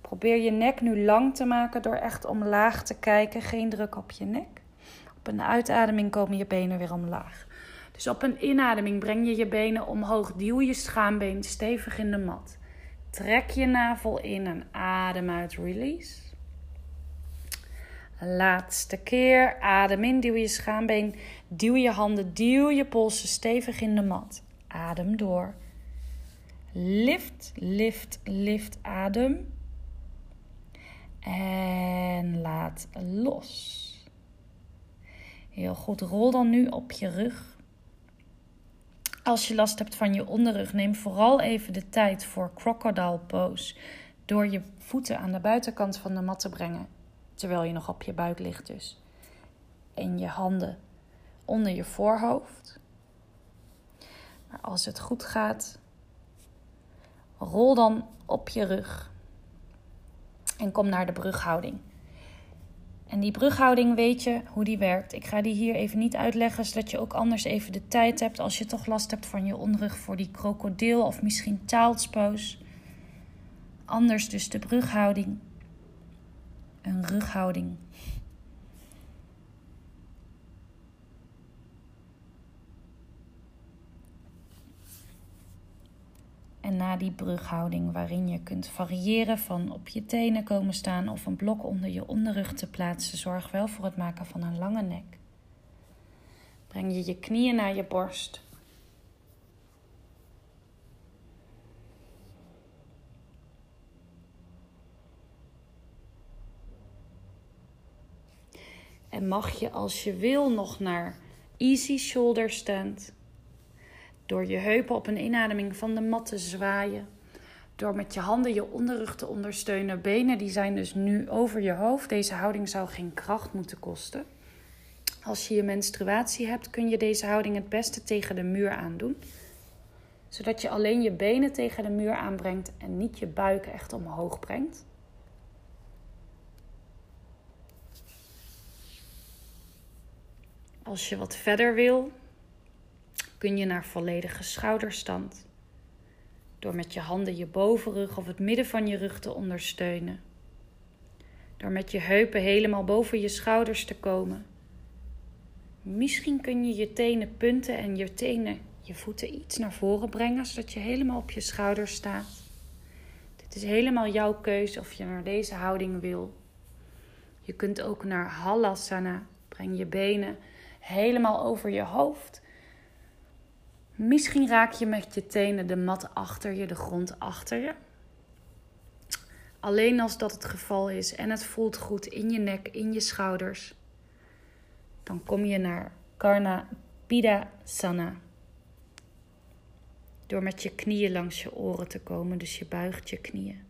Probeer je nek nu lang te maken door echt omlaag te kijken, geen druk op je nek. Op een uitademing komen je benen weer omlaag. Dus op een inademing breng je je benen omhoog, duw je schaambeen stevig in de mat. Trek je navel in en adem uit, release. Laatste keer. Adem in, duw je schaambeen, duw je handen, duw je polsen stevig in de mat. Adem door. Lift, lift, lift, adem. En laat los. Heel goed. Rol dan nu op je rug. Als je last hebt van je onderrug, neem vooral even de tijd voor crocodile pose. Door je voeten aan de buitenkant van de mat te brengen terwijl je nog op je buik ligt dus. En je handen onder je voorhoofd. Maar als het goed gaat, rol dan op je rug en kom naar de brughouding. En die brughouding weet je hoe die werkt. Ik ga die hier even niet uitleggen, zodat je ook anders even de tijd hebt als je toch last hebt van je onderrug voor die krokodil of misschien child's Anders dus de brughouding een rughouding. En na die brughouding, waarin je kunt variëren van op je tenen komen staan of een blok onder je onderrug te plaatsen, zorg wel voor het maken van een lange nek. Breng je je knieën naar je borst. En mag je als je wil nog naar easy shoulder stand. Door je heupen op een inademing van de mat te zwaaien. Door met je handen je onderrug te ondersteunen. Benen die zijn dus nu over je hoofd. Deze houding zou geen kracht moeten kosten. Als je je menstruatie hebt, kun je deze houding het beste tegen de muur aandoen. Zodat je alleen je benen tegen de muur aanbrengt en niet je buik echt omhoog brengt. Als je wat verder wil, kun je naar volledige schouderstand. Door met je handen je bovenrug of het midden van je rug te ondersteunen. Door met je heupen helemaal boven je schouders te komen. Misschien kun je je tenen punten en je tenen, je voeten iets naar voren brengen, zodat je helemaal op je schouders staat. Dit is helemaal jouw keuze of je naar deze houding wil. Je kunt ook naar Halasana. Breng je benen helemaal over je hoofd. Misschien raak je met je tenen de mat achter je, de grond achter je. Alleen als dat het geval is en het voelt goed in je nek, in je schouders, dan kom je naar Karna Pidasana. Door met je knieën langs je oren te komen, dus je buigt je knieën.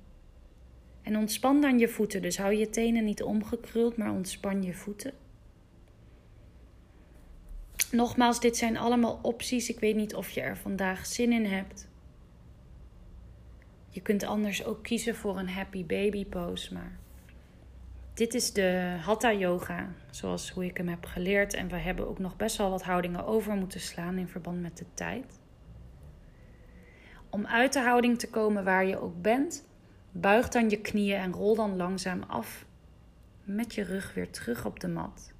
En ontspan dan je voeten, dus hou je tenen niet omgekruld, maar ontspan je voeten. Nogmaals, dit zijn allemaal opties. Ik weet niet of je er vandaag zin in hebt. Je kunt anders ook kiezen voor een happy baby pose, maar dit is de hatha yoga, zoals hoe ik hem heb geleerd. En we hebben ook nog best wel wat houdingen over moeten slaan in verband met de tijd. Om uit de houding te komen waar je ook bent, buig dan je knieën en rol dan langzaam af met je rug weer terug op de mat.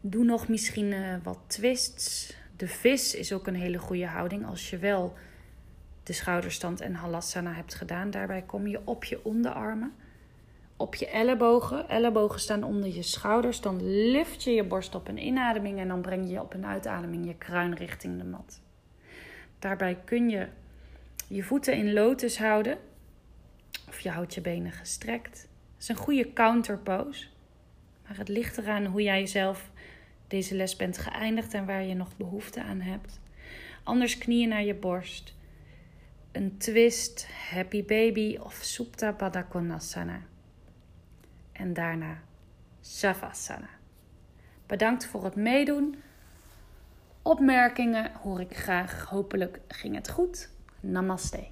Doe nog misschien uh, wat twists. De vis is ook een hele goede houding als je wel de schouderstand en halasana hebt gedaan. Daarbij kom je op je onderarmen, op je ellebogen. Ellebogen staan onder je schouders. Dan lift je je borst op een inademing en dan breng je op een uitademing je kruin richting de mat. Daarbij kun je je voeten in lotus houden of je houdt je benen gestrekt. Dat is een goede counter pose. Maar het ligt eraan hoe jij zelf deze les bent geëindigd en waar je nog behoefte aan hebt. Anders knieën naar je borst. Een twist, happy baby of supta baddha konasana. En daarna savasana. Bedankt voor het meedoen. Opmerkingen hoor ik graag. Hopelijk ging het goed. Namaste.